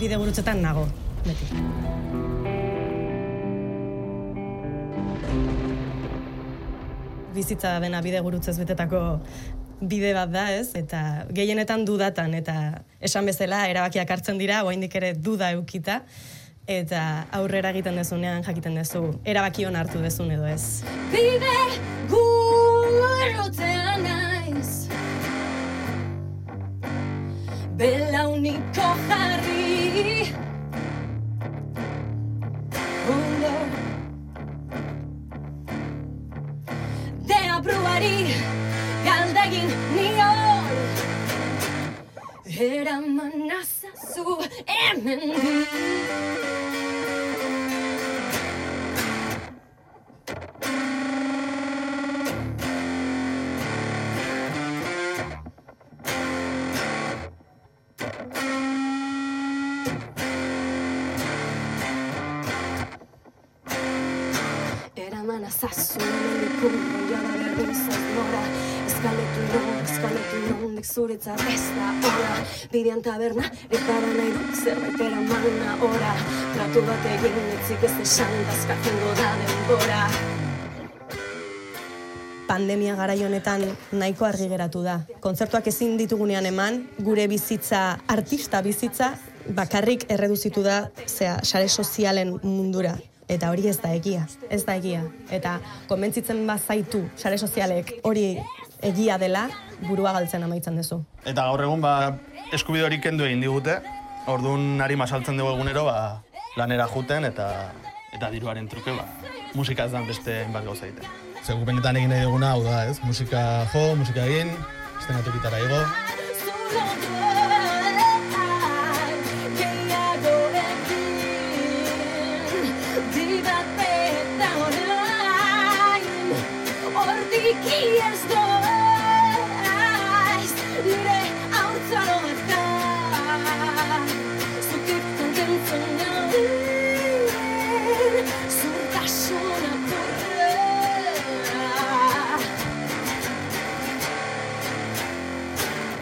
bide gurutzetan nago, beti. Bizitza dena bide gurutzez betetako bide bat da, ez? Eta gehienetan dudatan, eta esan bezala, erabakiak hartzen dira, oraindik ere duda eukita, eta aurrera egiten dezunean jakiten duzu, erabaki hon hartu dezun edo ez. Bide gurutzean Belauniko jarri. Ondo Deabruari galdegin nion Eraman azazu hemen Hemendik urrun jada berdin zaimora Eskaletu non, eskaletu nondik zuretzat ez da ora Bidean taberna, erpara nahi dut zerbait eramana ora Tratu bat egin etzik ez esan, dazkatzen da denbora pandemia garai honetan nahiko argi geratu da. Kontzertuak ezin ditugunean eman, gure bizitza, artista bizitza, bakarrik erreduzitu da, zea, sare sozialen mundura. Eta hori ez da egia, ez da egia. Eta konbentzitzen bazaitu sare sozialek hori egia dela, burua galtzen amaitzen duzu. Eta gaur egun, ba, eskubide hori kendu egin digute, orduan nari masaltzen dugu egunero, ba, lanera juten eta eta diruaren truke, ba, musika ez da beste hainbat gauza egiten. Zer, gu benetan egin nahi duguna, hau da, ez? Musika jo, musika egin, estenaturitara igo,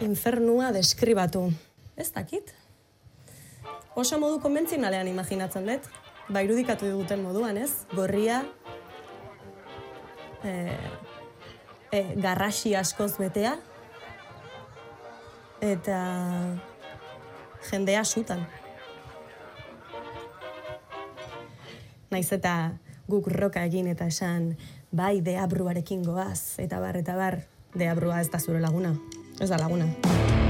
Infernua deskribatu. Ez dakit? Oso modu konbentzionalean imaginatzen dut. Ba, irudikatu diguten moduan, ez? Gorria, e, e, garrasi askoz betea, eta jendea sutan. Naiz eta guk roka egin eta esan, bai, deabruarekin goaz, eta bar, eta bar, deabrua ez da zure laguna. Ez da laguna.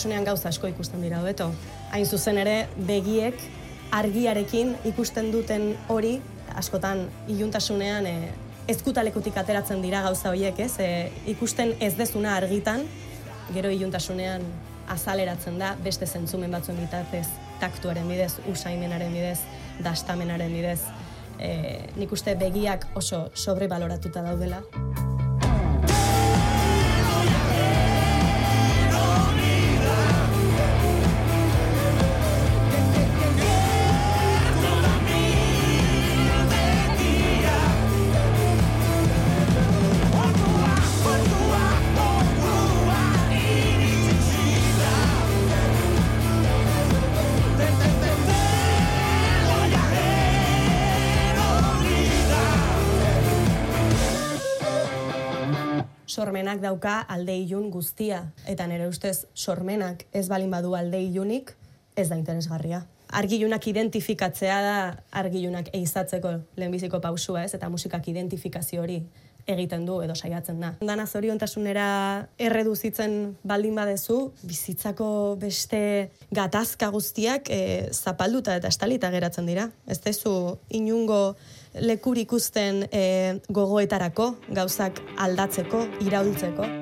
iluntasunean gauza asko ikusten dira hobeto. Hain zuzen ere, begiek argiarekin ikusten duten hori, askotan iluntasunean e, ezkutalekutik ateratzen dira gauza horiek, ez? E, ikusten ez dezuna argitan, gero iluntasunean azaleratzen da beste zentzumen batzuen bitartez, taktuaren bidez, usaimenaren bidez, dastamenaren bidez. E, nik uste begiak oso sobrebaloratuta daudela. Sormenak dauka alde ilun guztia. Eta nire ustez, sormenak ez balin badu alde ilunik, ez da interesgarria. Argilunak identifikatzea da argilunak eizatzeko lehenbiziko pausua ez, eta musikak identifikazio hori egiten du edo saiatzen da. Dana zoriontasunera erreduzitzen baldin badezu, bizitzako beste gatazka guztiak e, zapalduta eta estalita geratzen dira. Ez dezu inungo lekur ikusten e, gogoetarako, gauzak aldatzeko, iraultzeko.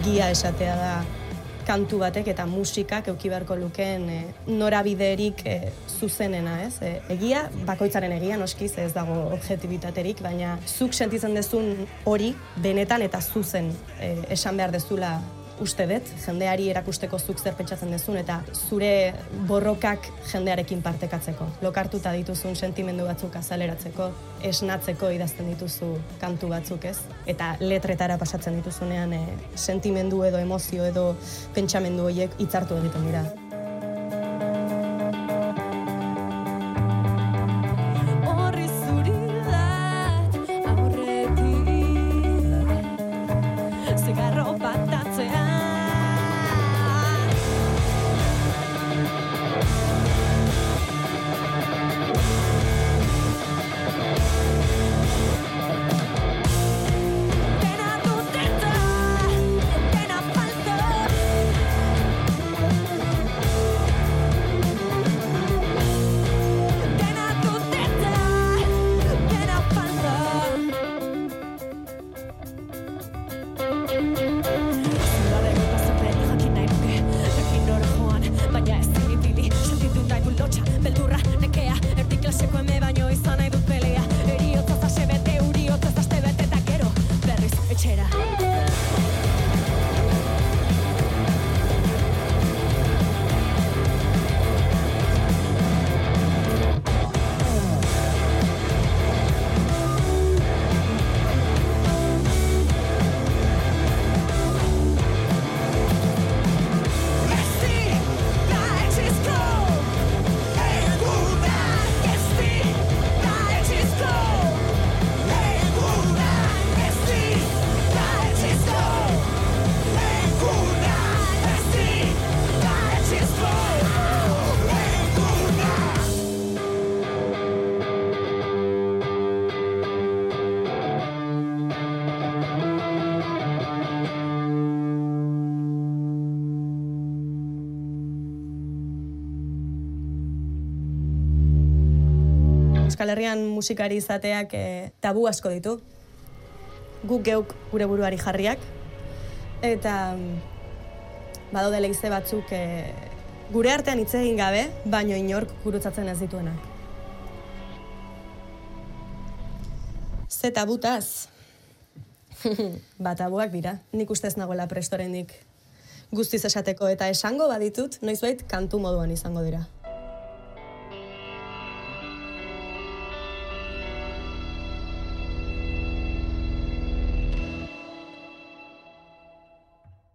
Egia esatea da kantu batek eta musikak euki beharko lukeen e, norabiderik e, zuzenena, ez? E, egia, bakoitzaren egia noski, ez dago objetibitaterik, baina zuk sentitzen dezun hori benetan eta zuzen e, esan behar dezula uste dut, jendeari erakusteko zuk zer pentsatzen dezun, eta zure borrokak jendearekin partekatzeko. Lokartuta dituzun sentimendu batzuk azaleratzeko, esnatzeko idazten dituzu kantu batzuk ez, eta letretara pasatzen dituzunean e, sentimendu edo emozio edo pentsamendu horiek hitzartu egiten dira. Euskal Herrian musikari izateak e, tabu asko ditu. Guk geuk gure buruari jarriak. Eta mm, badaude lehize batzuk e, gure artean hitz egin gabe, baino inork gurutzatzen ez dituenak. Ze tabutaz? ba, tabuak dira. Nik ustez nagoela prestorendik guztiz esateko eta esango baditut, noizbait kantu moduan izango dira.